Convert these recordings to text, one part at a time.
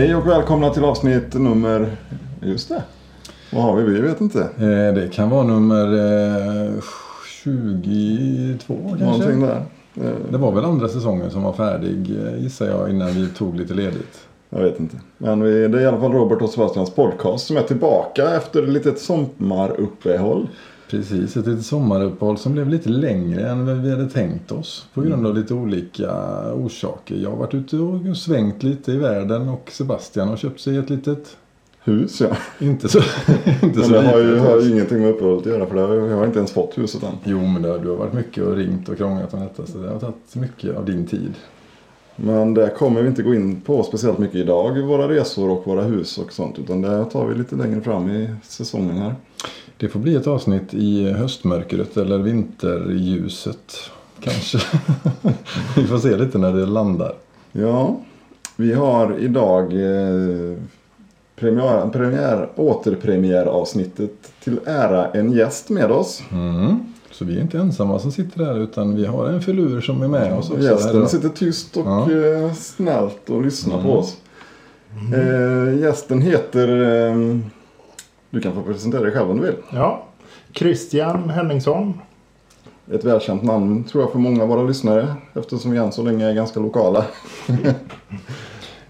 Hej och välkomna till avsnitt nummer... Just det. Vad har vi? Vi vet inte. Eh, det kan vara nummer eh, 22 kanske. Någonting där. Eh, Det var väl andra säsongen som var färdig eh, gissar jag innan vi tog lite ledigt. Jag vet inte. Men vi, det är i alla fall Robert och Sebastians podcast som är tillbaka efter ett litet sommaruppehåll. Precis, ett litet sommaruppehåll som blev lite längre än vad vi hade tänkt oss. På grund av lite olika orsaker. Jag har varit ute och svängt lite i världen och Sebastian har köpt sig ett litet, Hus ja. inte så, inte Men så det har ju, har ju ingenting med uppehållet att göra för det har, jag har inte ens fått huset än. Jo men det, du har varit mycket och ringt och krånglat om detta så det har tagit mycket av din tid. Men det kommer vi inte gå in på speciellt mycket idag. Våra resor och våra hus och sånt. Utan det tar vi lite längre fram i säsongen här. Det får bli ett avsnitt i höstmörkret eller vinterljuset kanske. vi får se lite när det landar. Ja, vi har idag eh, premiär, premiär, återpremiäravsnittet till ära en gäst med oss. Mm. Så vi är inte ensamma som sitter där utan vi har en filur som är med oss också. Gästen här. sitter tyst och Ja. eh, snällt och lyssnar Mm. på oss. Eh, gästen heter... Eh, du kan få presentera dig själv om du vill. Ja, Christian Henningsson. Ett välkänt namn tror jag för många av våra lyssnare. Eftersom vi än så länge är ganska lokala.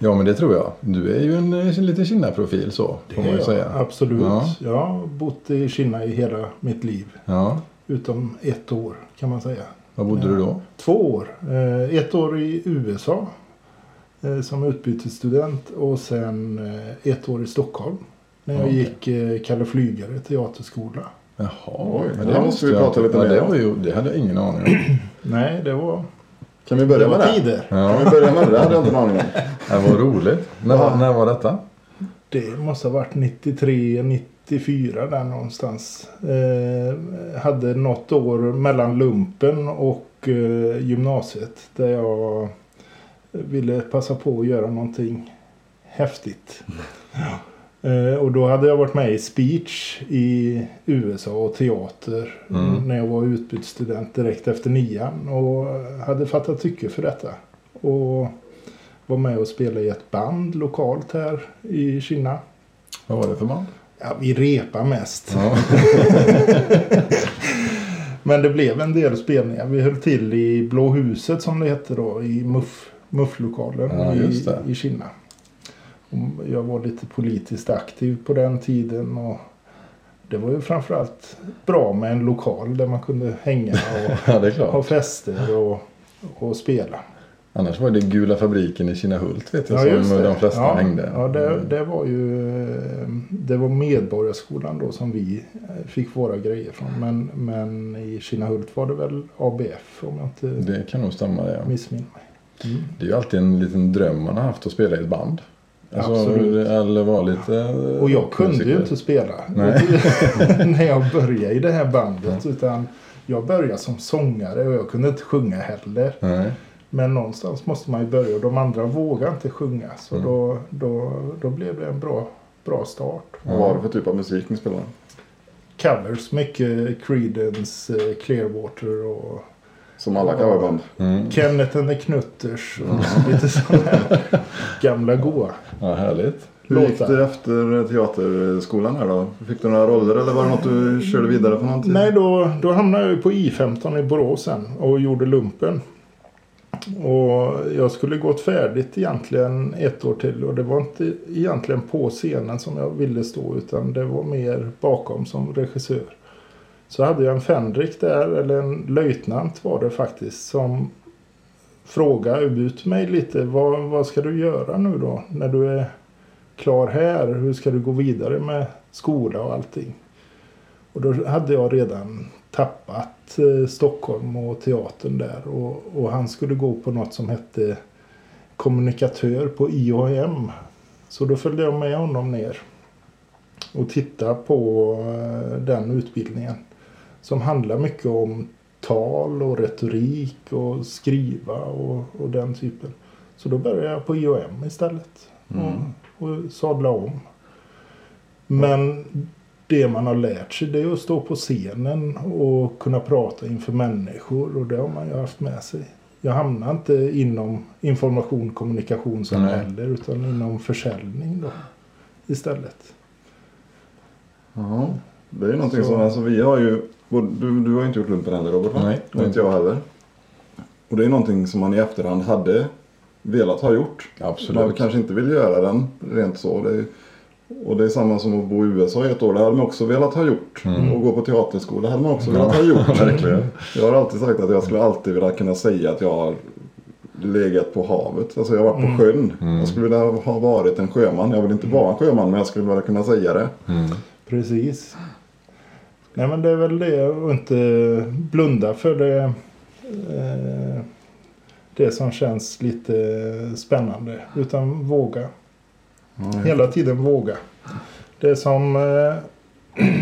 Ja men det tror jag. Du är ju en, eh, en liten Kina-profil så får man ju säga. Absolut. Ja. Jag har bott i Kina i hela mitt liv. Ja. Utom ett år kan man säga. Var bodde du då? Två år. Eh, Ett år i USA eh, som utbytesstudent och sen eh, ett år i Stockholm. När jag Okej. gick eh, Kalle Flygare teaterskola. Jaha. Oj, men det måste vi prata lite ja, mer det, om. var ju, det hade jag ingen aning om. Nej, det var, Kan vi det börja med var det? tider. Ja. Kan vi börja med det? Det hade jag inte en aning om. Det var roligt. När, var- när var detta? Det måste ha varit 93, 94 där någonstans. Eh, hade något år mellan lumpen och eh, gymnasiet. Där jag ville passa på att göra någonting häftigt. Eh, och då hade jag varit med i speech i USA och teater. Mm. När jag var utbytesstudent direkt efter nian. Och hade fattat tycke för detta. Och var med och spelade i ett band lokalt här i Kina. Vad var det för band? Ja, vi repar mest. Ja. Men det blev en del spelningar. Vi höll till i Blå huset som det hette då. I Muff, Mufflokalen Ja, i, i Kina. Jag var lite politiskt aktiv på den tiden. Och det var ju framförallt bra med en lokal där man kunde hänga och ja, ha fester och, och spela. Annars var det Gula fabriken i Kinnahult vet jag Ja, som det. de flesta ja, hängde. Ja, det, det var ju det var Medborgarskolan då som vi eh, fick våra grejer från. Men, men i Kinnahult var det väl ABF om jag inte Det kan nog stämma. Ja. missminner mig. Mm. Det är ju alltid en liten dröm man har haft att spela i ett band. Alltså, Absolut. Eller vara lite eh, Och jag kunde ju musiker. inte spela Nej. när jag började i det här bandet. Utan jag började som sångare och jag kunde inte sjunga heller. Nej. Men någonstans måste man ju börja och de andra vågar inte sjunga. Så Mm. då, då, då blev det en bra, bra start. Vad var det för typ av musik ni spelade? covers. Mycket Creedence, eh, Clearwater och Som alla coverband. Mm. Kenneth and the Knutters. Och lite sådana här gamla goa Ja, härligt. Hur gick det efter teaterskolan här då? Fick du några roller eller var det något du körde vidare på någonting? Nej, då, då hamnade jag på I15 i Borås sen och gjorde lumpen. Och jag skulle gått färdigt egentligen ett år till och det var inte egentligen på scenen som jag ville stå utan det var mer bakom som regissör. Så hade jag en fänrik där, eller en löjtnant var det faktiskt, som frågade ut mig lite. Vad, vad ska du göra nu då när du är klar här? Hur ska du gå vidare med skola och allting? Och då hade jag redan tappat eh, Stockholm och teatern där. Och, och han skulle gå på något som hette kommunikatör på IHM. Så då följde jag med honom ner. Och tittade på eh, den utbildningen. Som handlar mycket om tal och retorik och skriva och, och den typen. Så då började jag på IOM istället. Mm. Och, och sadla om. Men det man har lärt sig det är att stå på scenen och kunna prata inför människor. Och det har man ju haft med sig jag hamnade inte inom information kommunikation som Nej. heller utan inom försäljning då istället. Ja, det är ju någonting Så- som, alltså vi har ju, du, du har inte gjort lumpen heller Robert va? Nej. Och inte jag heller. Och det är någonting som man i efterhand hade velat ha gjort. Man Absolut. kanske inte vill göra den rent så. Det är, och det är samma som att bo i USA i ett år. Det hade man också velat ha gjort. Mm. Och gå på teaterskola hade man också velat ha gjort. verkligen. Jag har alltid sagt att jag skulle alltid vilja kunna säga att jag har legat på havet. Alltså jag har varit på sjön. Mm. Jag skulle vilja ha varit en sjöman. Jag vill inte vara en sjöman men jag skulle vilja kunna säga det. Mm. Precis. Nej men det är väl det att inte blunda för det. Eh, det som känns lite spännande. Utan våga. Hela tiden våga. Det är som eh,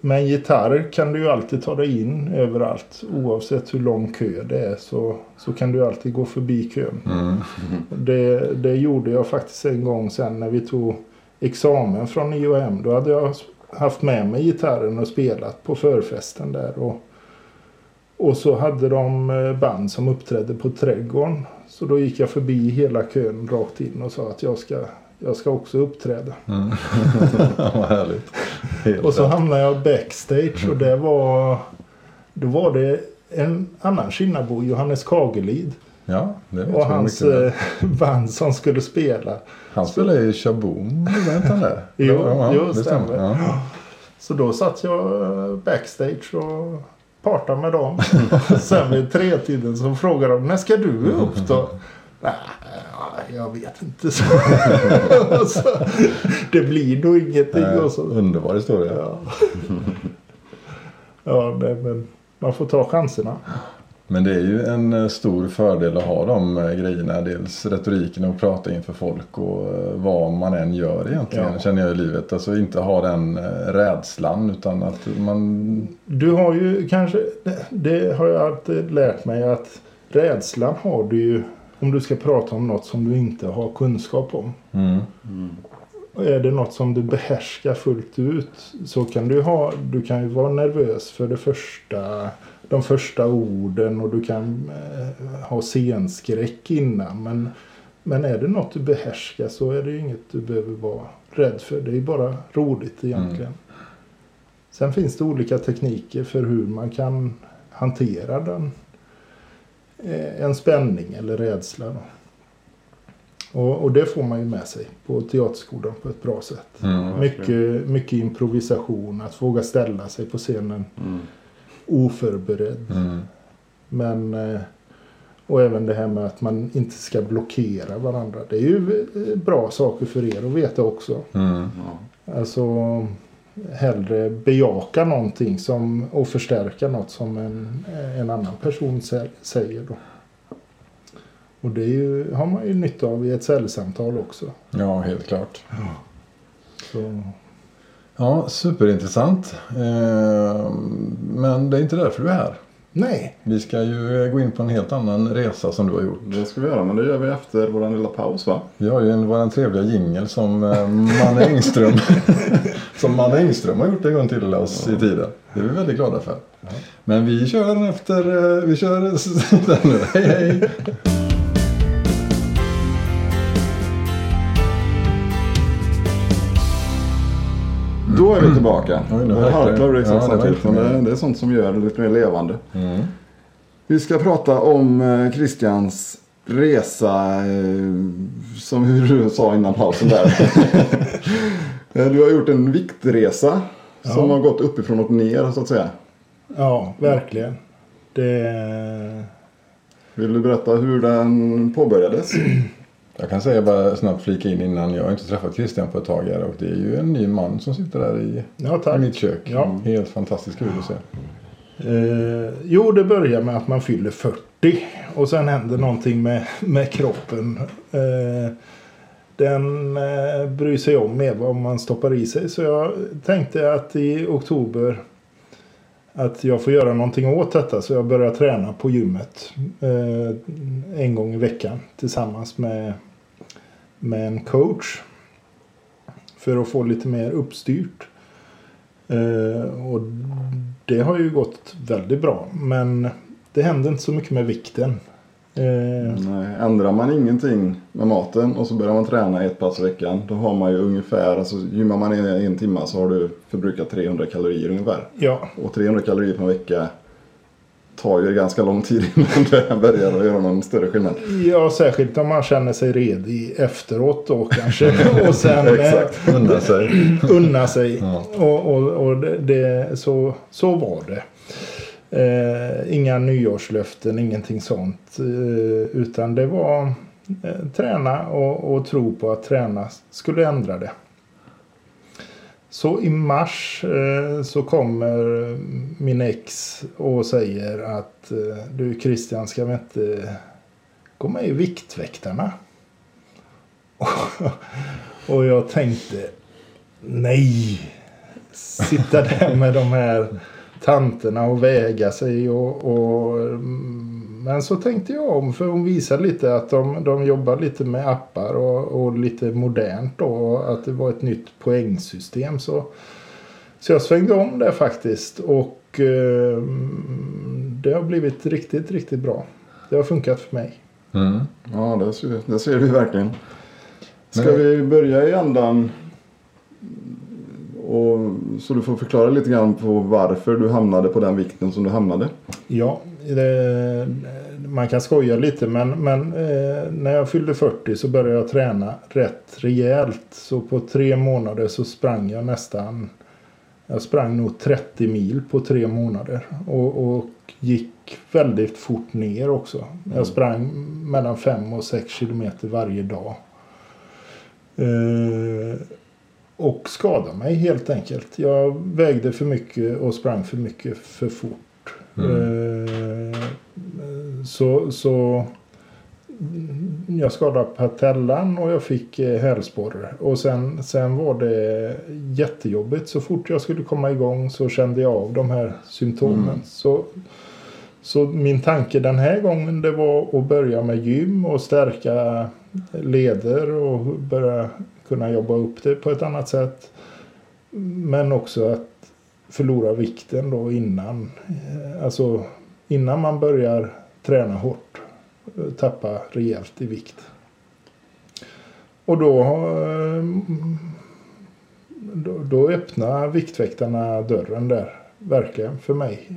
med en gitarr kan du ju alltid ta dig in överallt. Oavsett hur lång kö det är så, så kan du alltid gå förbi kön. Mm. Det, det gjorde jag faktiskt en gång sen när vi tog examen från IOM. Då hade jag haft med mig gitarren och spelat på förfesten där. Och, och så hade de eh, band som uppträdde på Trädgården. Så då gick jag förbi hela kön rakt in och sa att jag ska, jag ska också uppträda. Mm. Vad härligt. Helt Och så hamnade jag backstage och det var... Då var det en annan Kinnabo, Johannes Kagelid. Ja, det vet Och hans eh, band som skulle spela. Han spelar i Shaboom, gjorde inte han det? Jo, ja, jo, det stämmer. Ja. Så då satt jag eh, backstage och partade med dem. Sen vid tretiden så frågade de när ska du upp då? Nej, ja, jag vet inte. Så, så, det blir nog ingenting. Eh, Och så. Underbar historia. Ja, ja nej, men man får ta chanserna. Men det är ju en eh, stor fördel att ha de eh, grejerna. Dels retoriken och prata inför folk och eh, vad man än gör egentligen Ja. känner jag i livet. Alltså inte ha den rädslan utan att man... Du har ju kanske, det- har jag alltid lärt mig att rädslan har du ju om du ska prata om något som du inte har kunskap om. Mm, Och är det något som du behärskar fullt ut så kan du ha, du kan ju vara nervös för det första, de första orden och du kan eh, ha scenskräck innan. Men, men är det något du behärskar så är det inget du behöver vara rädd för. Det är bara roligt egentligen. Sen finns det olika tekniker för hur man kan hantera den. eh, En spänning eller rädsla. Då. Och, och det får man ju med sig på teaterskolan på ett bra sätt. mm, Mycket, mycket improvisation, att våga ställa sig på scenen Mm. Oförberedd. mm, Men, eh, och även det här med att man inte ska blockera varandra. Det är ju eh, bra saker för er att veta också. mm, Ja. Alltså hellre bejaka någonting som, och förstärka något som en, en annan person sä- säger. Då. Och det är ju, har man ju nytta av i ett säljsamtal också. ja, helt klart. Så, Ja, superintressant. Eh, men det är inte därför du är här. nej, Vi ska ju gå in på en helt annan resa som du har gjort. Det ska vi göra men det gör vi efter vår lilla paus va? Vi har ju en, vår trevliga jingel som eh, Manne Engström som Manne Engström har gjort en gång till oss i tiden. Det är vi väldigt glada för. Men vi kör efter, eh, vi kör den nu. Hej hej! Då är vi tillbaka. Oj, nu harklar Ja, det samtidigt men det. det, är sånt som gör det lite mer levande. Mm. Vi ska prata om eh, Christians resa eh, som hur du sa innan pausen där. Eh, du har gjort en viktresa som Ja. har gått uppifrån och ner så att säga. ja verkligen. Det, Vill du berätta hur den påbörjades? Jag kan säga bara snabbt flika in innan. Jag har inte träffat Christian på ett tag här och det är ju en ny man som sitter där i, ja, i mitt kök. Ja. Helt fantastiskt kul att se. Eh, jo, det börjar med att man fyller 40 och sen händer någonting med, med kroppen. Eh, den eh, bryr sig om mer vad man stoppar i sig. Så jag tänkte att i oktober att jag får göra någonting åt detta. Så jag börjar träna på gymmet eh, en gång i veckan tillsammans med, med en coach. För att få lite mer uppstyrt. Eh, och det har ju gått väldigt bra. Men det händer inte så mycket med vikten. Eh, Nej, ändrar man ingenting med maten och så börjar man träna ett pass i veckan. Då har man ju ungefär, alltså gymmar man i en timme så har du förbrukat 300 kalorier ungefär. ja, Och 300 kalorier på en vecka tar ju ganska lång tid innan det börjar att göra någon större skillnad. ja, särskilt om man känner sig redig efteråt då kanske. och sen eh, Exakt. Unna sig. unna sig. Ja. Och, och, och det, så, så var det. Eh, inga nyårslöften, ingenting sånt. Eh, utan det var eh, träna och, och tro på att träna skulle ändra det. Så i mars eh, så kommer min ex och säger att eh, du Christian ska vi inte gå med i Viktväktarna? och jag tänkte nej, sitta där med de här tanterna och väga sig och, och men så tänkte jag om för hon visade lite att de, de jobbar lite med appar och, och lite modernt då och att det var ett nytt poängsystem så så jag svängde om där faktiskt och eh, det har blivit riktigt, riktigt bra. Det har funkat för mig. Mm. Ja, det ser, det ser vi verkligen. Ska Men- vi börja i ändan? Och, så du får förklara lite grann på varför du hamnade på den vikten som du hamnade. Ja, det, man kan skoja lite men, men eh, när jag fyllde 40 så började jag träna rätt rejält. Så på tre månader så sprang jag nästan jag sprang nog 30 mil på tre månader. Och, och gick väldigt fort ner också. Jag sprang mellan 5 och 6 kilometer varje dag. Eh, och skadade mig helt enkelt. Jag vägde för mycket och sprang för mycket för fort. Eh, så, så jag skadade patellan och jag fick eh, hälsporre. Och sen, sen var det jättejobbigt. Så fort jag skulle komma igång så kände jag av de här symptomen. Så, så min tanke den här gången det var att börja med gym och stärka leder och börja kunna jobba upp det på ett annat sätt. Men också att förlora vikten då innan. Eh, alltså innan man börjar träna hårt. Eh, tappa rejält i vikt. Och då, eh, då, då öppnar Viktväktarna dörren där. Verkligen för mig.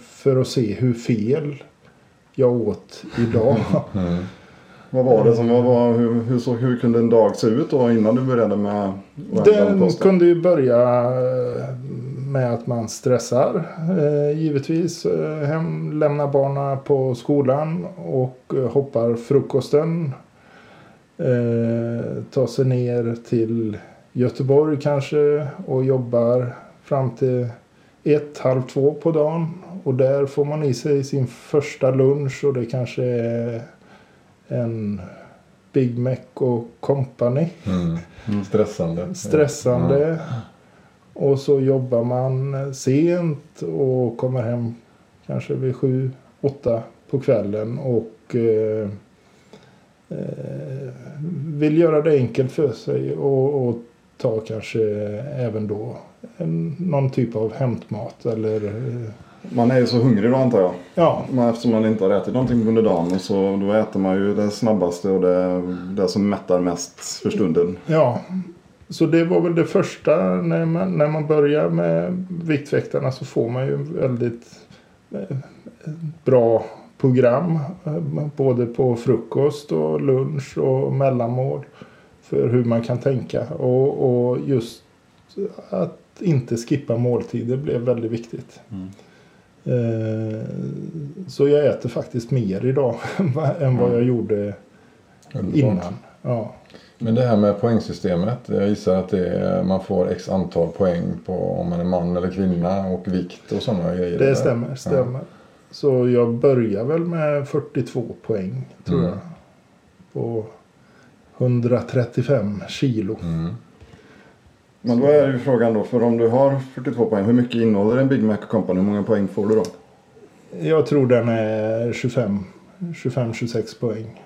För att se hur fel jag åt idag. Mm. Vad var det som var, hur, hur, så, hur kunde en dag se ut då innan du började med Den kunde ju börja eh, med att man stressar eh, givetvis. Eh, hem, lämnar barnen på skolan och eh, hoppar frukosten. Eh, tar sig ner till Göteborg kanske och jobbar fram till ett, halv två på dagen. Och där får man i sig sin första lunch och det kanske är en Big Mac och company Mm. Stressande. stressande. Och så jobbar man sent och kommer hem kanske vid sju, åtta på kvällen och eh, eh, vill göra det enkelt för sig och, och ta kanske även då en, någon typ av hämtmat eller eh, Man är ju så hungrig då antar jag. ja, Men eftersom man inte har ätit någonting under dagen och så då äter man ju det snabbaste och det, det som mättar mest för stunden. Ja, så det var väl det första. När man, när man börjar med Viktväktarna så får man ju väldigt eh, bra program. eh, Både på frukost och lunch och mellanmål. För hur man kan tänka. Och, och just att inte skippa måltider blev väldigt viktigt. Eh, Så jag äter faktiskt mer idag än vad jag gjorde Underbart. innan. Ja. Men det här med poängsystemet. Jag gissar att är, man får x antal poäng på om man är man eller kvinna och vikt och sådana grejer. Det stämmer, stämmer. Så jag börjar väl med 42 poäng tror Mm. jag. På 135 kilo. Mm. Men då är ju frågan då, för om du har 42 poäng, hur mycket innehåller en Big Mac Company? Hur många poäng får du då? Jag tror den är 25 25-26 poäng.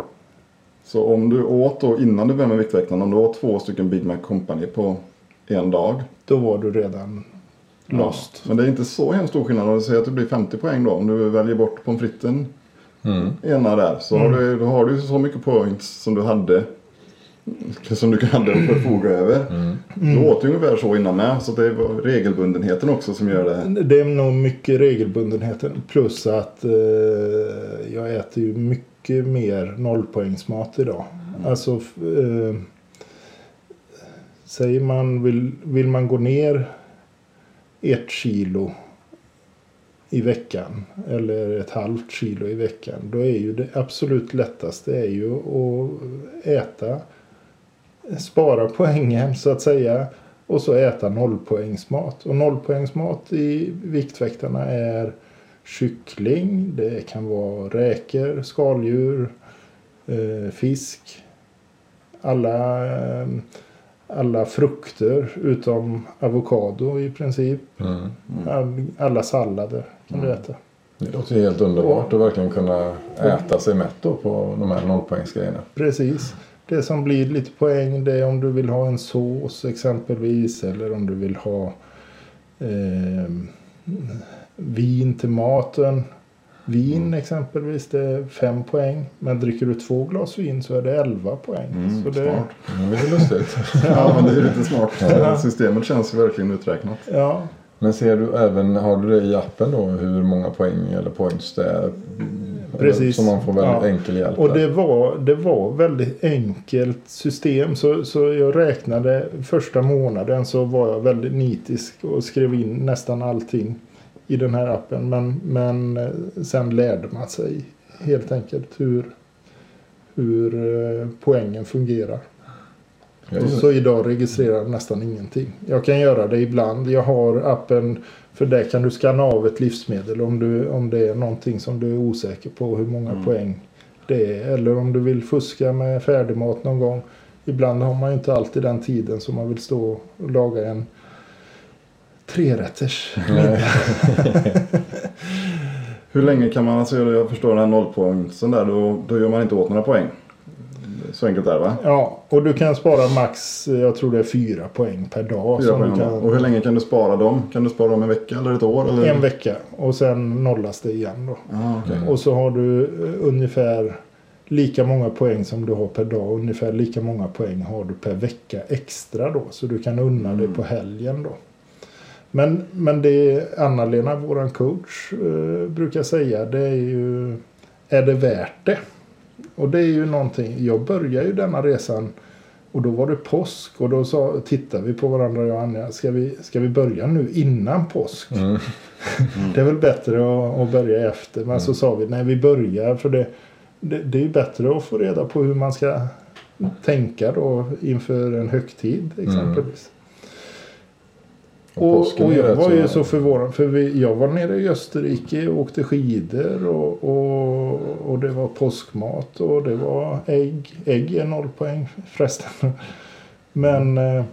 Så om du åt då innan du började med Viktväktarna, om du åt två stycken Big Mac Company på en dag. Då var du redan lost. Men det är inte så hemskt stor skillnad. Om du säger att det blir 50 poäng då. Om du väljer bort pommes fritesen Mm. ena där. Så har du, då har du så mycket points som du hade. Som du att förfoga över. Mm. Du åt ungefär så innan med. Så det var regelbundenheten också som gör det. Det är nog mycket regelbundenheten. Plus att eh, jag äter ju mycket mer nollpoängsmat idag. Alltså, f- eh, säger man, vill, vill man gå ner ett kilo i veckan eller ett halvt kilo i veckan. Då är ju det absolut lättaste är ju att äta, spara poängen så att säga och så äta nollpoängsmat. Och nollpoängsmat i Viktväktarna är kyckling, det kan vara räkor, skaldjur, eh, fisk. Alla, eh, alla frukter utom avokado i princip. Mm. All, alla sallader kan du äta. Det låter ju helt underbart att verkligen kunna äta sig mätt på de här nollpoängsgrejerna. Precis. Det som blir lite poäng det är om du vill ha en sås exempelvis. Eller om du vill ha eh, vin till maten. Vin exempelvis det är fem poäng. Men dricker du två glas vin så är det elva poäng. Mm, så det, smart. Mm, det är lustigt. Ja men det är lite smart. Systemet känns verkligen uträknat. ja, Men ser du även, har du det i appen då hur många poäng eller points det är? Precis. Så man får väldigt Ja. enkel hjälp Och det var, det var väldigt enkelt system. Så, så jag räknade första månaden så var jag väldigt nitisk och skrev in nästan allting i den här appen. Men, men eh, sen lärde man sig helt enkelt hur, hur eh, poängen fungerar. Så idag registrerar jag nästan ingenting. Jag kan göra det ibland. Jag har appen för där kan du scanna av ett livsmedel om, du, om det är någonting som du är osäker på hur många Mm. poäng det är. Eller om du vill fuska med färdigmat någon gång. Ibland har man ju inte alltid den tiden som man vill stå och laga en trerätters. Hur länge kan man, alltså jag förstår den här nollpoängsen där, då, då gör man inte åt några poäng. Så enkelt är det va? Ja, och du kan spara max, jag tror det är fyra poäng per dag. Fyra poäng kan, Och hur länge kan du spara dem? Kan du spara dem en vecka eller ett år? Eller? en vecka och sen nollas det igen då. Ah. Mm. Och så har du eh, ungefär lika många poäng som du har per dag. Ungefär lika många poäng har du per vecka extra då. Så du kan unna dig Mm. på helgen då. Men, men det Anna-Lena, våran coach, eh, brukar säga det är ju Är det värt det? Och det är ju någonting. Jag började ju denna resan och då var det påsk och då sa, tittade vi på varandra jag och Anja. Ska vi, ska vi börja nu innan påsk? Mm. Det är väl bättre att, att börja efter. Men så sa vi nej vi börjar för det, det, det är ju bättre att få reda på hur man ska tänka då inför en högtid exempelvis. Och Och, jag var ju så- så förvånad för vi, jag var nere i Österrike och åkte skidor och, och, och det var påskmat och det var ägg. Ägg är noll poäng förresten. Men, eh,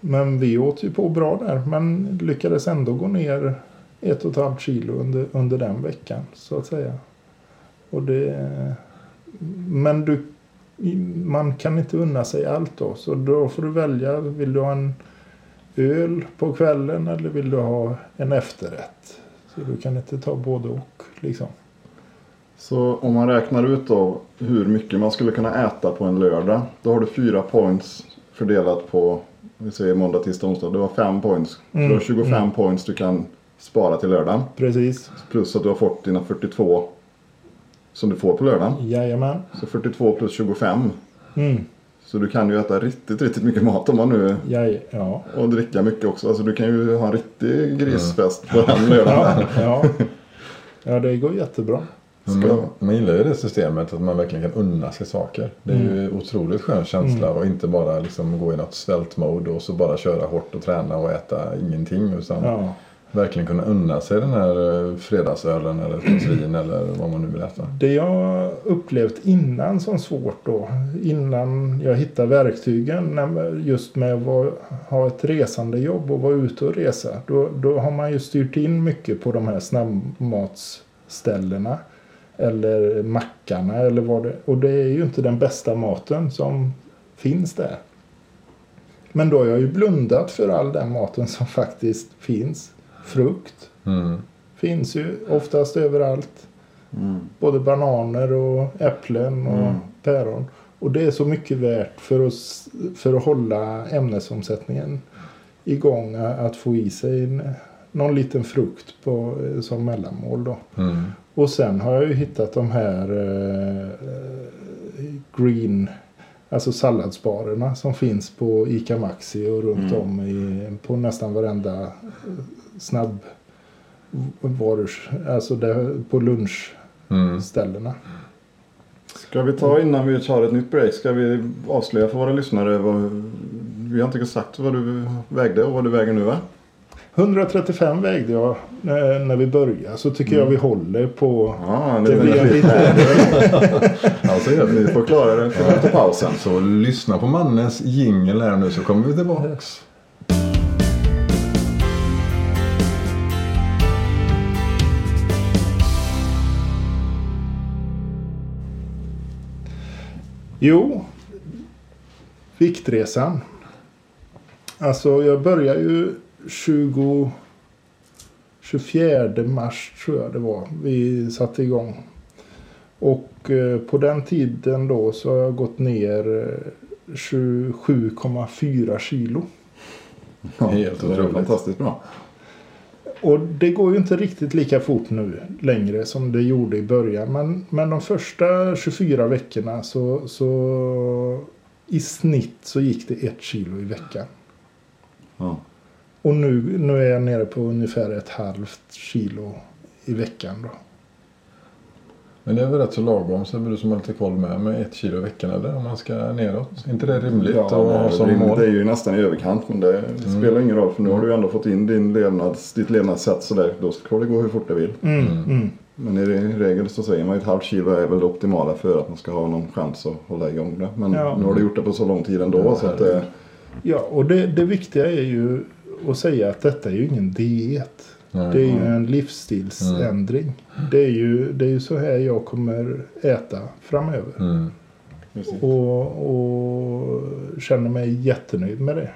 men vi åt ju på bra där men lyckades ändå gå ner ett och ett halvt kilo under, under den veckan så att säga. Och det, men du, man kan inte unna sig allt då så då får du välja. Vill du ha en öl på kvällen eller vill du ha en efterrätt? Så du kan inte ta både och liksom. Så om man räknar ut då hur mycket man skulle kunna äta på en lördag. Då har du fyra points fördelat på vi säger måndag, tisdag, onsdag. Du har fem points. Mm, du har 25 mm. points du kan spara till lördagen. Precis. Plus att du har fått dina 42 som du får på lördagen. Jajamän. Så 42 plus 25. Mm. Så du kan ju äta riktigt, riktigt mycket mat om man nu... Jaj, ja. Och dricka mycket också. Alltså du kan ju ha en riktig grisfest på den lördagen. Ja, ja. ja, det går jättebra. Man, man gillar ju det systemet att man verkligen kan unna sig saker. Det är ju Mm. otroligt skön känsla och inte bara liksom gå i något svältmode och så bara köra hårt och träna och äta ingenting. Utan Ja verkligen kunna unna sig den här eh, fredagsölen eller ett glas vin eller vad man nu vill äta. Det jag upplevt innan som svårt då. Innan jag hittade verktygen. Just med att ha ett resande jobb och vara ute och resa. Då, då har man ju styrt in mycket på de här snabbmatsställena. Eller mackarna eller vad det Och det är ju inte den bästa maten som finns där. Men då har jag ju blundat för all den maten som faktiskt finns. Frukt Mm. finns ju oftast överallt. Mm. Både bananer och äpplen och Mm. päron. Och det är så mycket värt för, oss, för att hålla ämnesomsättningen igång. Att få i sig en, någon liten frukt på, som mellanmål. Då. Mm. Och sen har jag ju hittat de här eh, green, alltså salladsbarerna som finns på ICA Maxi och runt Mm. om i, på nästan varenda eh, snabb varus, alltså där, på lunchställena. Mm. Ska vi ta innan vi tar ett nytt break, ska vi avslöja för våra lyssnare vad, vi har inte sagt vad du vägde och vad du väger nu va? 135 vägde jag när, när vi började så tycker jag vi håller på Ja, det blir lite Ja, så gör vi. Ni får klara det efter pausen. Så lyssna på Mannes jingel här nu så kommer vi tillbaks. Jo, viktresan. Alltså jag började ju 20, 24 mars tror jag det var. Vi satte igång. Och eh, på den tiden då så har jag gått ner eh, 27,4 kilo. Helt det är otroligt. fantastiskt bra. Och det går ju inte riktigt lika fort nu längre som det gjorde i början. Men, men de första 24 veckorna så, så i snitt så gick det ett kilo i veckan. Ja. Och nu, nu är jag nere på ungefär ett halvt kilo i veckan då. Men det är väl rätt så lagom så blir du som har lite koll med med ett kilo i veckan eller om man ska neråt. Är inte det rimligt Ja, att ha är, som rimligt. mål? det är ju nästan i överkant men det spelar ingen roll för nu har du ju ändå fått in din levnads, ditt levnadssätt så där, då ska det gå hur fort det vill. Mm, mm. Men i regel så säger man ju ett halvt kilo är väl det optimala för att man ska ha någon chans att hålla igång det. Men Ja. nu har du gjort det på så lång tid ändå Ja, så att det, Ja, och det, det viktiga är ju att säga att detta är ju ingen diet. Det är ju en livsstilsändring. Det, är ju, det är ju så här jag kommer äta framöver. Mm. Och, och känner mig jättenöjd med det.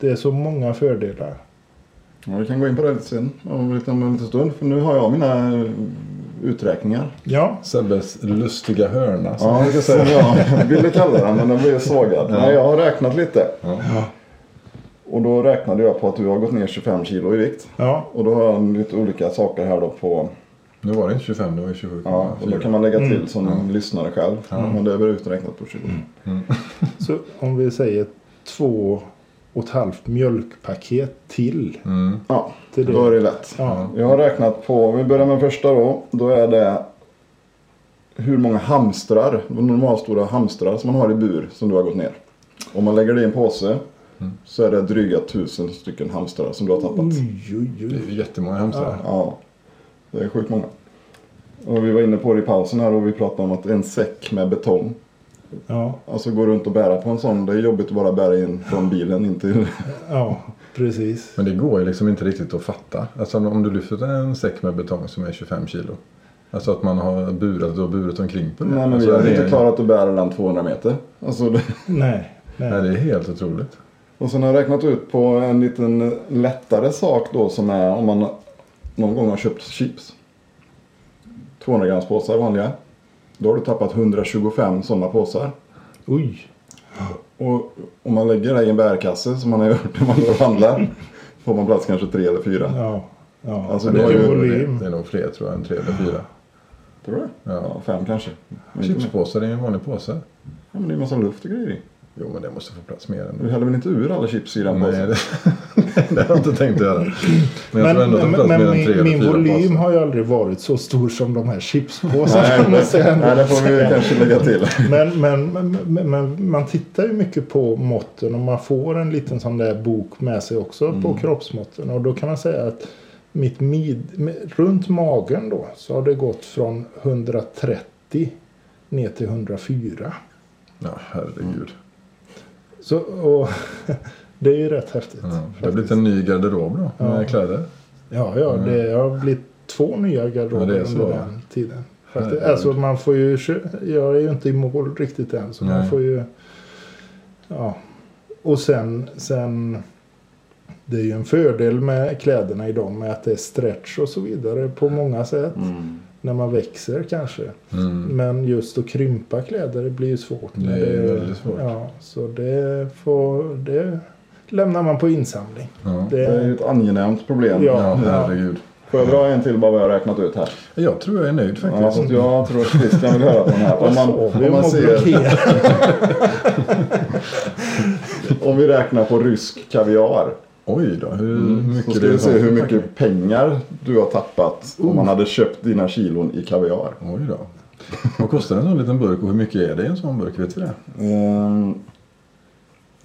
Det är så många fördelar. Ja, vi kan gå in på det lite sen om lite, om en liten stund. För nu har jag mina uträkningar. Ja, Sebbes lustiga hörna. som Ja, brukar som säga. jag ville kalla den men den blev sågad. Ja. Nej, jag har räknat lite. Ja. Och då räknade jag på att du har gått ner 25 kilo i vikt. ja, Och då har jag lite olika saker här då på Nu var det inte 25, det var ju 27. Ja, och då kan man lägga till Mm. som lyssnare själv. Men det är väl uträknat på 20. så om vi säger två och ett halvt mjölkpaket till. Mm. Ja, till det. då är det lätt. Ja, Jag har räknat på, om vi börjar med första då. Då är det hur många hamstrar, normalstora hamstrar som man har i bur som du har gått ner. Om man lägger det i en påse så är det dryga tusen stycken hamstrar som du har tappat. oj, oj, Det är oj. ju jättemånga hamstrar. Ja, det är sjukt många. Och vi var inne på det i pausen här och vi pratade om att en säck med betong. Ja, Alltså gå runt och bära på en sån. Det är jobbigt att bara bära in från bilen in till... ja, precis. Men det går ju liksom inte riktigt att fatta. Alltså om du lyfter en säck med betong som är 25 kilo. Alltså att man har burat och burit omkring på det. Nej men alltså, vi hade det inte är- klarat att bära den 200 meter. Alltså, det... Nej, Nej, nej. det är helt otroligt. Och sen har jag räknat ut på en liten lättare sak då som är om man någon gång har köpt chips. 200 grams påsar vanliga. Då har du tappat 125 sådana påsar. Oj. Och om man lägger det i en bärkasse som man har gjort när man går och handlar. Får man plats kanske tre eller fyra. Ja, ja. Alltså, Men det är ju det är nog fler tror jag än tre eller fyra. Tror du? Ja. Ja, fem kanske. Chipspåsar är ju en vanlig påse. ja, men det är en massa luft och grejer i. Jo men det måste få plats mer än Du häller väl inte ur alla chips i den Nej, det, det har jag inte tänkt göra. Men jag tror ändå att men, men min, min volym påsar. har ju aldrig varit så stor som de här chipspåsarna. Nej, ändå nej, det får vi kanske lägga till. Men, men, men, men, men man tittar ju mycket på måtten och man får en liten sån där bok med sig också Mm. på kroppsmåtten. Och då kan man säga att mitt mid, runt magen då så har det gått från 130 ner till 104. Ja, herregud. Så, och, det är ju rätt häftigt. Ja, det har blivit en ny garderob då med Ja. kläder. Ja, ja, det har blivit två nya garderober Ja, under den tiden. Faktiskt. Alltså man får ju, jag är ju inte i mål riktigt än så Nej. man får ju, ja. och sen, sen det är ju en fördel med kläderna idag med att det är stretch och så vidare på många sätt. Mm. När man växer kanske. Mm. Men just att krympa kläder det blir ju svårt. Det är väldigt svårt. Ja, så det, får, det lämnar man på insamling. Ja. Det, Det är ju ett angenämt problem. Ja. ja, herregud. Får jag dra en till bara vad jag har räknat ut här? Jag tror jag är nöjd Ja, faktiskt. fast jag tror att Christian vill höra på den här. Om man, om man ser, om vi räknar på rysk kaviar. Oj då, hur Så mycket ska vi se hur mycket packning? pengar du har tappat om man hade köpt dina kilon i kaviar. Oj då. Vad kostar en sån liten burk och hur mycket är det i en sån burk? Vet vi det? Ehm,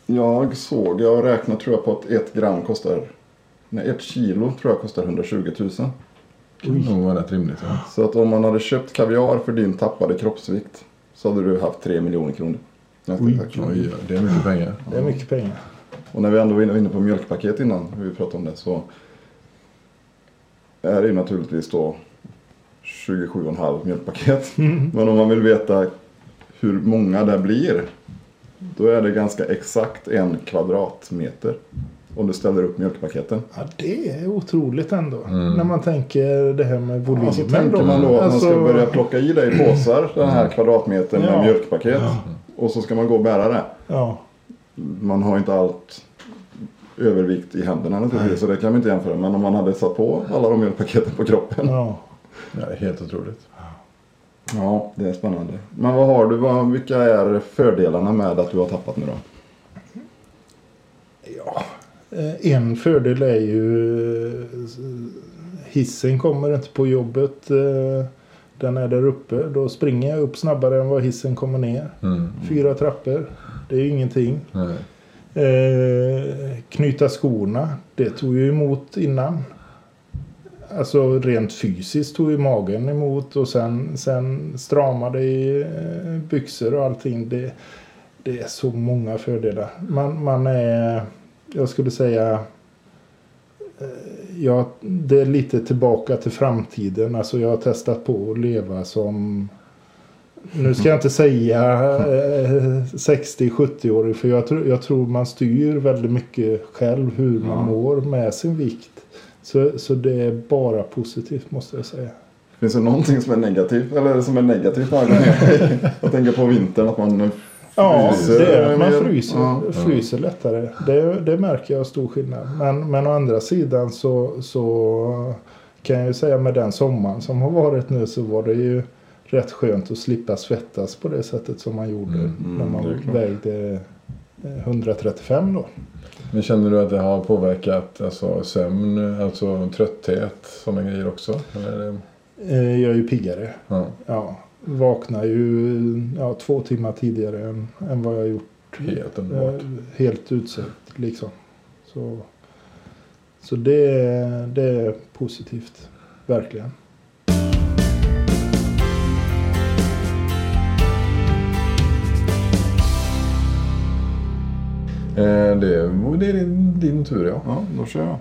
jag såg, jag räknade tror jag på att ett gram kostar, nej ett kilo tror jag kostar 120 000. Kan nog vara rätt rimligt. Ja. Så att om man hade köpt kaviar för din tappade kroppsvikt så hade du haft 3 miljoner kronor. Oj. tack. Oj, det är mycket pengar. Det är mycket pengar. Och när vi ändå var inne- inne på mjölkpaket innan vi pratade om det så är det ju naturligtvis då 27,5 mjölkpaket. Men om man vill veta hur många det blir då är det ganska exakt en kvadratmeter om du ställer upp mjölkpaketen. Ja, det är otroligt ändå. Mm. När man tänker det här med volymen. Så tänker man då att man ska börja plocka i dig i påsar den här kvadratmetern med Ja. mjölkpaket. Och så ska man gå och bära det. Ja, Man har inte allt övervikt i händerna naturligtvis. Så det kan vi inte jämföra. Men om man hade satt på alla de mjölkpaketen på kroppen. ja. Ja, det är helt otroligt. Ja, det är spännande. Men vad har du? Vad, vilka är fördelarna med att du har tappat nu då? ja. Eh, En fördel är ju eh, hissen kommer inte på jobbet. eh, Den är där uppe. Då springer jag upp snabbare än vad hissen kommer ner. Mm. Fyra trappor. Det är ingenting. Eh, knyta skorna. Det tog ju emot innan. Alltså rent fysiskt tog ju magen emot och sen, sen stramade i eh, byxor och allting. Det, det är så många fördelar. Man, man är, jag skulle säga, eh, ja, det är lite tillbaka till framtiden. Alltså jag har testat på att leva som nu ska jag inte säga eh, 60-70-årig för jag, tror- jag tror man styr väldigt mycket själv hur man Ja. mår med sin vikt. Så, så det är bara positivt måste jag säga. Finns det någonting som är negativt? Eller som är negativt? Jag tänker på vintern att man Ja, fryser det är, man fryser, Ja. fryser lättare. Det, det märker jag stor skillnad. Men, men å andra sidan så, så kan jag ju säga med den sommaren som har varit nu så var det ju rätt skönt att slippa svettas på det sättet som man gjorde Mm, när det är man vägde eh, 135 då. Men känner du att det har påverkat alltså, sömn, alltså trötthet, sådana grejer också? Eller. Eh, Jag är ju piggare. ja. Ja, vaknar ju ja, två timmar tidigare än, än vad jag gjort. Helt underbart. Eh, Helt utsökt liksom. Så, så det, det är positivt. Verkligen. Eh, det, det är din, din tur ja. Ja, då kör jag.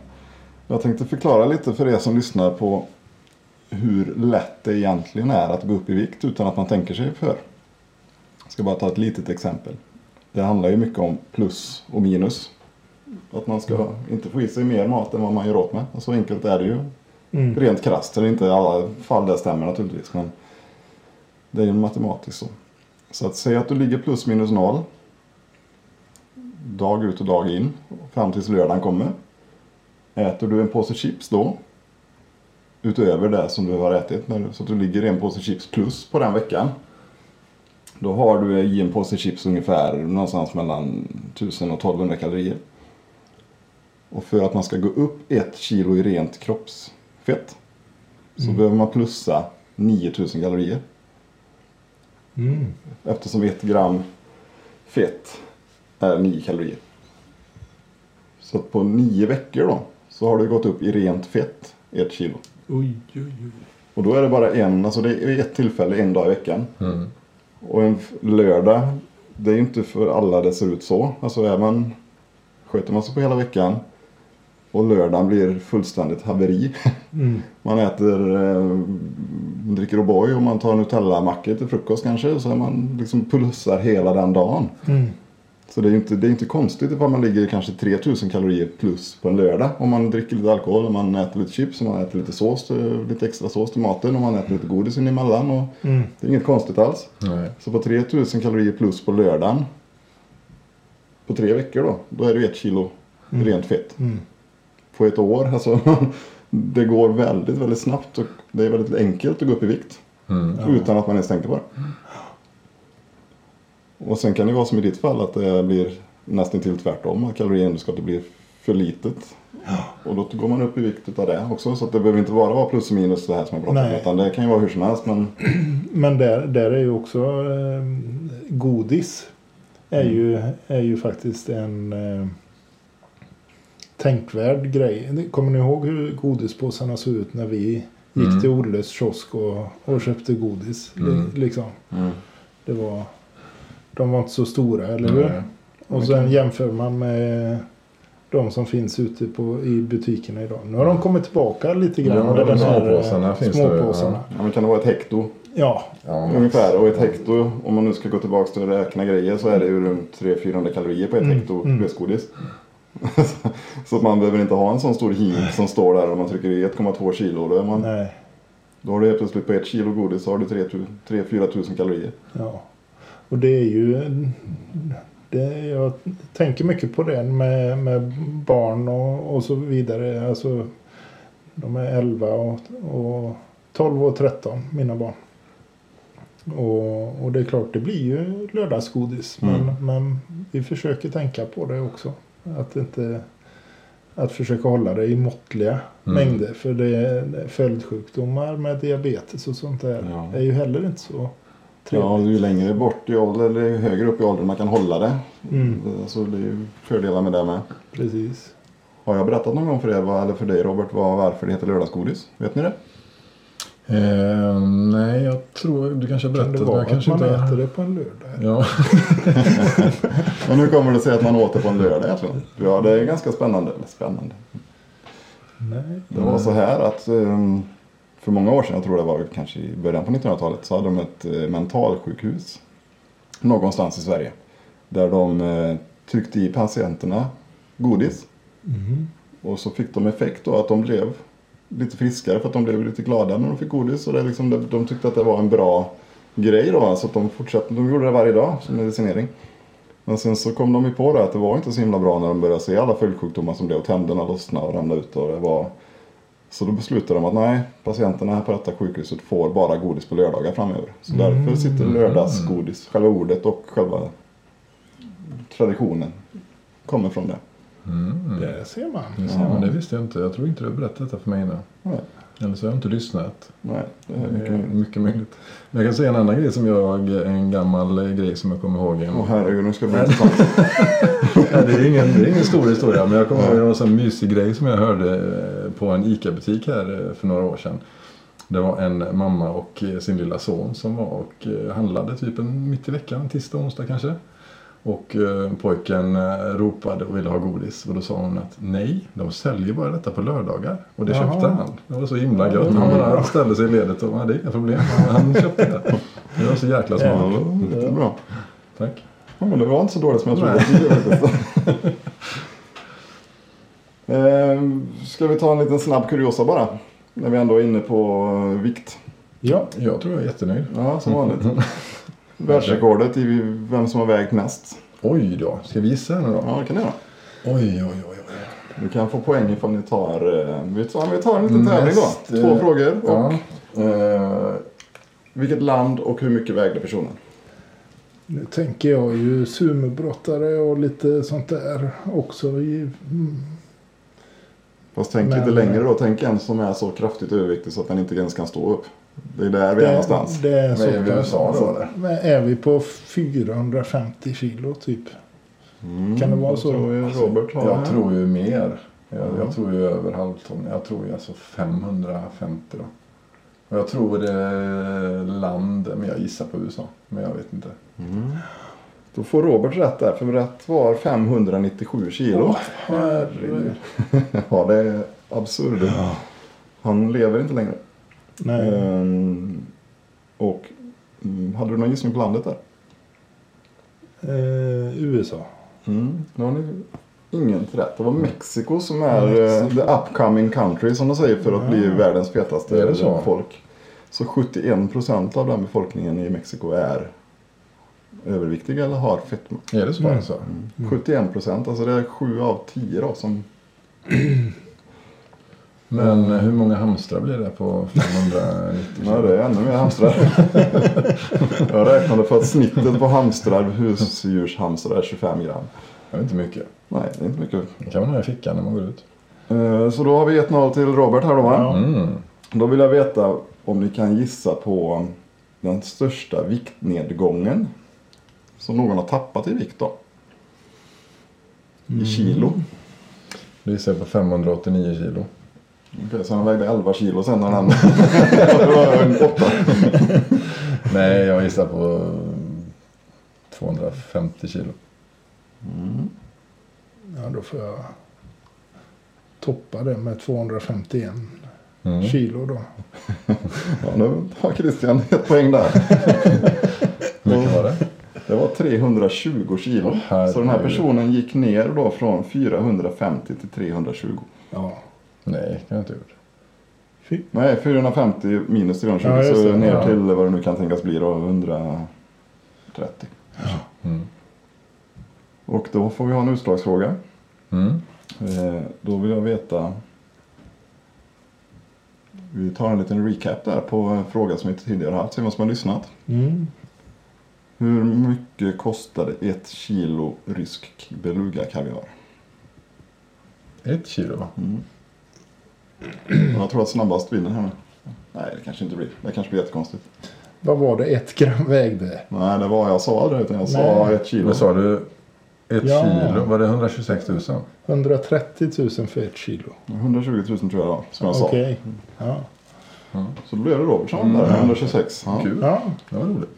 Jag tänkte förklara lite för er som lyssnar på hur lätt det egentligen är att gå upp i vikt utan att man tänker sig för. Jag ska bara ta ett litet exempel. Det handlar ju mycket om plus och minus. Att man ska inte få i sig mer mat än vad man gör åt med. Och så enkelt är det ju. Mm. Rent krasst. Det är inte i alla fall det stämmer naturligtvis. Men det är ju matematiskt så. Så att säga att du ligger plus minus noll. Dag ut och dag in. Fram tills lördagen kommer. Äter du en påse chips då. Utöver det som du har ätit. Så att du ligger en påse chips plus på den veckan. Då har du i en påse chips ungefär någonstans mellan 1000 och 1200 kalorier. Och för att man ska gå upp ett kilo i rent kroppsfett. Så behöver man plussa 9000 kalorier. Mm. Eftersom ett gram fett är 9 kalorier. Så på nio veckor då så har du gått upp i rent fett ett kilo. Oj, oj, oj. Och då är det bara en, alltså det är ett tillfälle en dag i veckan. Mm. Och en lördag, det är ju inte för alla det ser ut så. Alltså är man, sköter man sig på hela veckan och lördagen blir fullständigt haveri. Mm. Man äter, eh, dricker O'boy och man tar Nutella-mackor till frukost kanske. Så är man liksom pulsar hela den dagen. Mm. Så det är ju inte, det är inte konstigt ifall man ligger kanske 3000 kalorier plus på en lördag. Om man dricker lite alkohol, om man äter lite chips, om man äter lite sås, till- lite extra sås till maten, om man äter lite godis emellan. Och Mm. det är inget konstigt alls. Nej. Så på 3000 kalorier plus på lördagen. På tre veckor då. Då är det ett kilo rent fett. Mm. På ett år. Alltså, det går väldigt, väldigt snabbt. Och det är väldigt enkelt att gå upp i vikt. Mm. Utan att man ens tänker på det. Och sen kan det vara som i ditt fall att det blir nästan till tvärtom. Att kaloriunderskottet blir för litet. Och då går man upp i vikt utav det också. Så att det behöver inte bara vara plus och minus det här som jag pratar om. Utan det kan ju vara hur som helst. Men Men där, där är ju också eh, godis. Är, ju, är ju faktiskt en eh, tänkvärd grej. Kommer ni ihåg hur godispåsarna såg ut när vi gick Mm. till Olles kiosk och, och köpte godis? Mm. Liksom. Det var, de var inte så stora, eller hur? Nej. Och sen jämför man med de som finns ute på, i butikerna idag. Nu har de kommit tillbaka lite grann. Ja, de den här, småpåsarna eh, finns det, ja. småpåsarna. men kan det vara ett hekto Ja, Ja, ungefär? Och ett hekto, om man nu ska gå tillbaka till att räkna grejer så är det ju runt 300-400 kalorier på ett Mm, hekto mm. lösgodis. så att man behöver inte ha en sån stor hink som står där och man trycker i 1,2 kilo. Då, är man, nej. då har du helt plötsligt på ett kilo godis så har du 3-4 tusen kalorier. Ja. Och det är ju... Det, jag tänker mycket på det med, med barn och, och så vidare. Alltså, de är 11 och, och 12 och 13, mina barn. Och, och det är klart, det blir ju lördagsgodis. Men, Mm. men vi försöker tänka på det också. Att inte... Att försöka hålla det i måttliga Mm. mängder. För det är följdsjukdomar med diabetes och sånt där Ja. är ju heller inte så trevligt. Ja, ju längre bort i ålder eller ju högre upp i åldern man kan hålla det. Mm. Alltså, det är ju fördelar med det med. Precis. Har jag berättat någon gång för er, eller för dig Robert, vad, varför det heter lördagsgodis? Vet ni det? Eh, nej, jag tror du kanske har Kan berättat. det men vara jag kanske att man inte... äter det på en lördag? Ja. Men hur kommer det sig att man åt det på en lördag egentligen? Ja, det är ganska spännande. Eller spännande. Nej. Det var så här att ehm, för många år sedan, jag tror det var kanske i början på 1900-talet, så hade de ett eh, mentalsjukhus någonstans i Sverige. Där de eh, tryckte i patienterna godis. Mhm. Och så fick de effekt då att de blev lite friskare för att de blev lite glada när de fick godis. Och det liksom, de, de tyckte att det var en bra grej då. Så att de fortsatte, de gjorde det varje dag som medicinering. Men sen så kom de ju på det att det var inte så himla bra när de började se alla följdsjukdomar som blev. Tänderna lossnade och ramlade ut och det var... Så då beslutade de att nej, patienterna här på detta sjukhuset får bara godis på lördagar framöver. Så därför sitter lördagsgodis, själva ordet och själva traditionen kommer från det. Mm. Där ser man. Det, ser man, det visste jag inte. Jag tror inte du har berättat detta för mig innan. Nej, Eller så har jag inte lyssnat. nej det är Det mycket är möjligt. mycket möjligt. Men jag kan säga en annan grej som jag, en gammal grej som jag kommer ihåg. Åh herregud, nu ska det bli intressant. Det, är ingen, det är ingen stor historia men jag kommer ihåg en sån mysig grej som jag hörde eh, på en ICA-butik här eh, för några år sedan. Det var en mamma och eh, sin lilla son som var och eh, handlade typ en mitt i veckan, tisdag, onsdag kanske. Och pojken ropade och ville ha godis och då sa hon att nej, de säljer bara detta på lördagar. Och det Jaha. köpte han. Det var så himla gött. Han bara ställde sig i ledet och ja, det är inga problem. Han köpte det. Det var så jäkla Ja, smart. riktigt bra. Tack. Ja, men det var inte så dåligt som jag trodde Nej. att det skulle bli faktiskt. Ehm, Ska vi ta en liten snabb kuriosa bara? När vi ändå är inne på eh, vikt. Ja. Jag tror jag är jättenöjd. Ja, som vanligt. Världsrekordet i vem som har vägt mest. Oj då, ska vi gissa nu då? Ja, det kan ni göra. Oj, oj, oj, oj. Du kan få poäng ifall ni tar... eh, Vi tar, vi tar en liten tävling Mest, då. Två eh, frågor. Och Ja. eh, vilket land och hur mycket vägde personen? Nu tänker jag ju sumobrottare och lite sånt där också. I, mm, Fast tänk Men- lite längre då. Tänk en som är så kraftigt överviktig så att den inte ens kan stå upp. Det är där vi är någonstans. det är så är vi i. USA då eller? Men Är vi på 450 kilo typ? Mm, Kan det vara jag så? tror ju Robert Jag det. tror ju mer. Jag, Ja. jag tror ju över halvton. Jag tror ju alltså 550 då. Och jag tror det är land, men jag gissar på USA. Men jag vet inte. Mm. Då får Robert rätt där, för rätt var 597 kilo. Herregud. ja, det är absurt. Han lever inte längre. Nej. Ehm, och mm, hade du någon gissning på landet där? Eh, USA. Mm. Nu har ni inget rätt. Det var Mexiko som är Mexiko. eh, the upcoming country som de säger för att bli Ja. världens fetaste folk. Så 71% av den befolkningen i Mexiko är överviktiga eller har fetma. Är det så Mm. alltså? 71% alltså det är 7 av 10 då som... Men eh, hur många hamstrar blir det på 590 Ja det är ännu mer hamstrar. Jag räknade för att snittet på hamstrar, husdjurshamstrar är 25 gram. Det är inte mycket. Nej det är inte mycket. Det kan man ha i fickan när man går ut. Eh, Så då har vi 1-0 till Robert här då va? Mm. Då vill jag veta om ni kan gissa på den största viktnedgången som någon har tappat i vikt då. I kilo. Det gissar jag på 589 kilo. Okej, så han vägde 11 kilo sen när han... var en åtta. Nej, jag gissar på 250 kilo. Ja, då får jag toppa det med 251 Mm. kilo då. Ja, nu har Christian ett poäng där. Hur mycket var det? Det var 320 kilo. Åh, så den här personen gick ner då från 450 till 320. Ja. Nej, det kan jag inte ha gjort. Fy. Nej, 450 minus 320 Ja, så det. ner Ja. till vad det nu kan tänkas bli då, 130. Mm. Och då får vi ha en utslagsfråga. Mm. Eh, då vill jag veta. Vi tar en liten recap där på en fråga som vi tidigare haft. Se vem som har lyssnat. Mm. Hur mycket kostade ett kilo rysk beluga kaviar? Ett kilo. Mm. Jag tror att snabbast vinner här nu. Nej, det kanske inte blir. Det kanske blir jättekonstigt. Vad var det ett gram vägde? Nej, det var jag sa aldrig utan jag sa Nej. ett kilo. Vad sa du? Ett Ja. kilo? Var det 126 000? 130 000 för ett kilo. 120 000 tror jag det var, som jag sa. Okej. Ja. Så då blev det Robert som Mm. vann där, 126. Ja. Kul. ja. Det var roligt.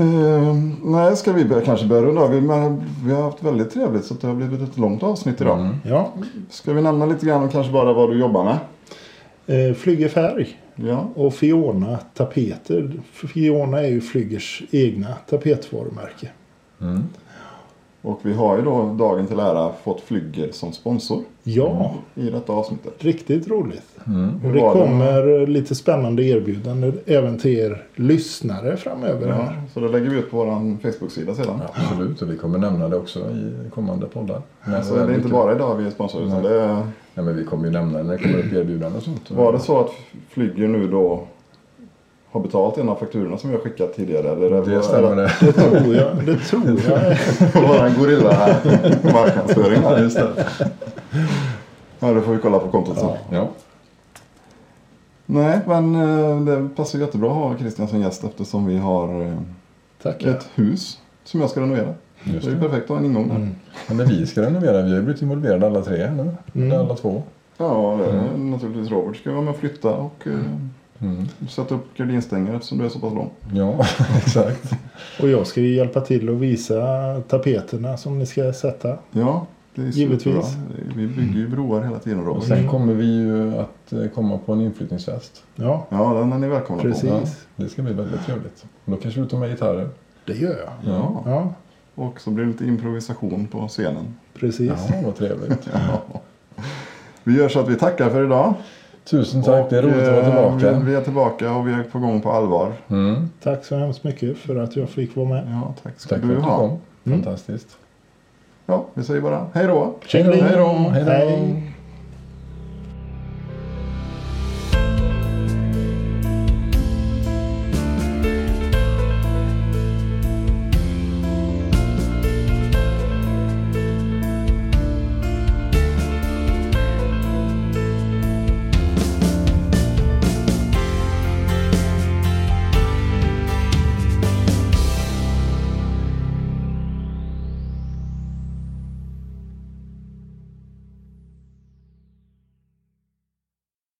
Eh, nej, ska vi börja, kanske börja runda av? Vi, men, vi har haft väldigt trevligt så det har blivit ett långt avsnitt idag. Mm. ja. Ska vi nämna lite grann om kanske bara vad du jobbar med? Eh, Flygerfärg Ja, och Fiona tapeter. Fiona är ju Flygers egna tapetvarumärke. Mm. Och vi har ju då dagen till ära fått Flygger som sponsor Ja, i detta avsnittet. riktigt roligt. Mm. Och det var det? kommer lite spännande erbjudanden även till er lyssnare framöver. Ja, Här. så det lägger vi ut på vår Facebook-sida sedan. Absolut, och vi kommer nämna det också i kommande poddar. När Så det är inte bara idag vi är sponsor utan Nej. det är, Nej, men vi kommer ju nämna det när det kommer upp erbjudanden och sånt. var det så att Flygger nu då har betalt en av fakturorna som vi har skickat tidigare? Eller är Det stämmer det. Det tror jag. Det tror jag. Det var en gorilla marknadsföring Ja, här. just det. Ja, det får vi kolla på kontot sen. Ja. Nej, men eh, det passar jättebra att ha Christian som gäst eftersom vi har eh, Tackar. ett hus som jag ska renovera. Just det är ju det. perfekt att ha en ingång där. Mm. Ja, Men vi ska renovera. Vi har blivit involverade alla tre nu. Mm. Alla två. Ja, det är Mm. naturligtvis Robert ska vara med och flytta och eh, Mm. sätta upp gardinstänger eftersom du är så pass lång. Ja, exakt. Och jag ska ju hjälpa till att visa tapeterna som ni ska sätta. Ja, det är Givetvis. superbra. Vi bygger ju broar hela tiden Och Robert. sen kommer vi ju att eh, komma på en inflyttningsfest. Ja, Ja, den är ni välkomna Precis. på. Ja, det ska bli väldigt trevligt. Och då kanske du tar med gitarrer. det gör jag. Ja. Ja, Och så blir det lite improvisation på scenen. precis. Ja, vad trevligt. Vi gör så att vi tackar för idag. Tusen tack, det är roligt att vara Och, eh, tillbaka. Vi, vi är tillbaka och vi är på gång på allvar. Mm. Tack så hemskt mycket för att jag fick vara med. Ja, tack ska Tack för du att du ha. kom. Mm. Fantastiskt. Ja, vi säger bara hej då. Hej då. Hej då. Hej.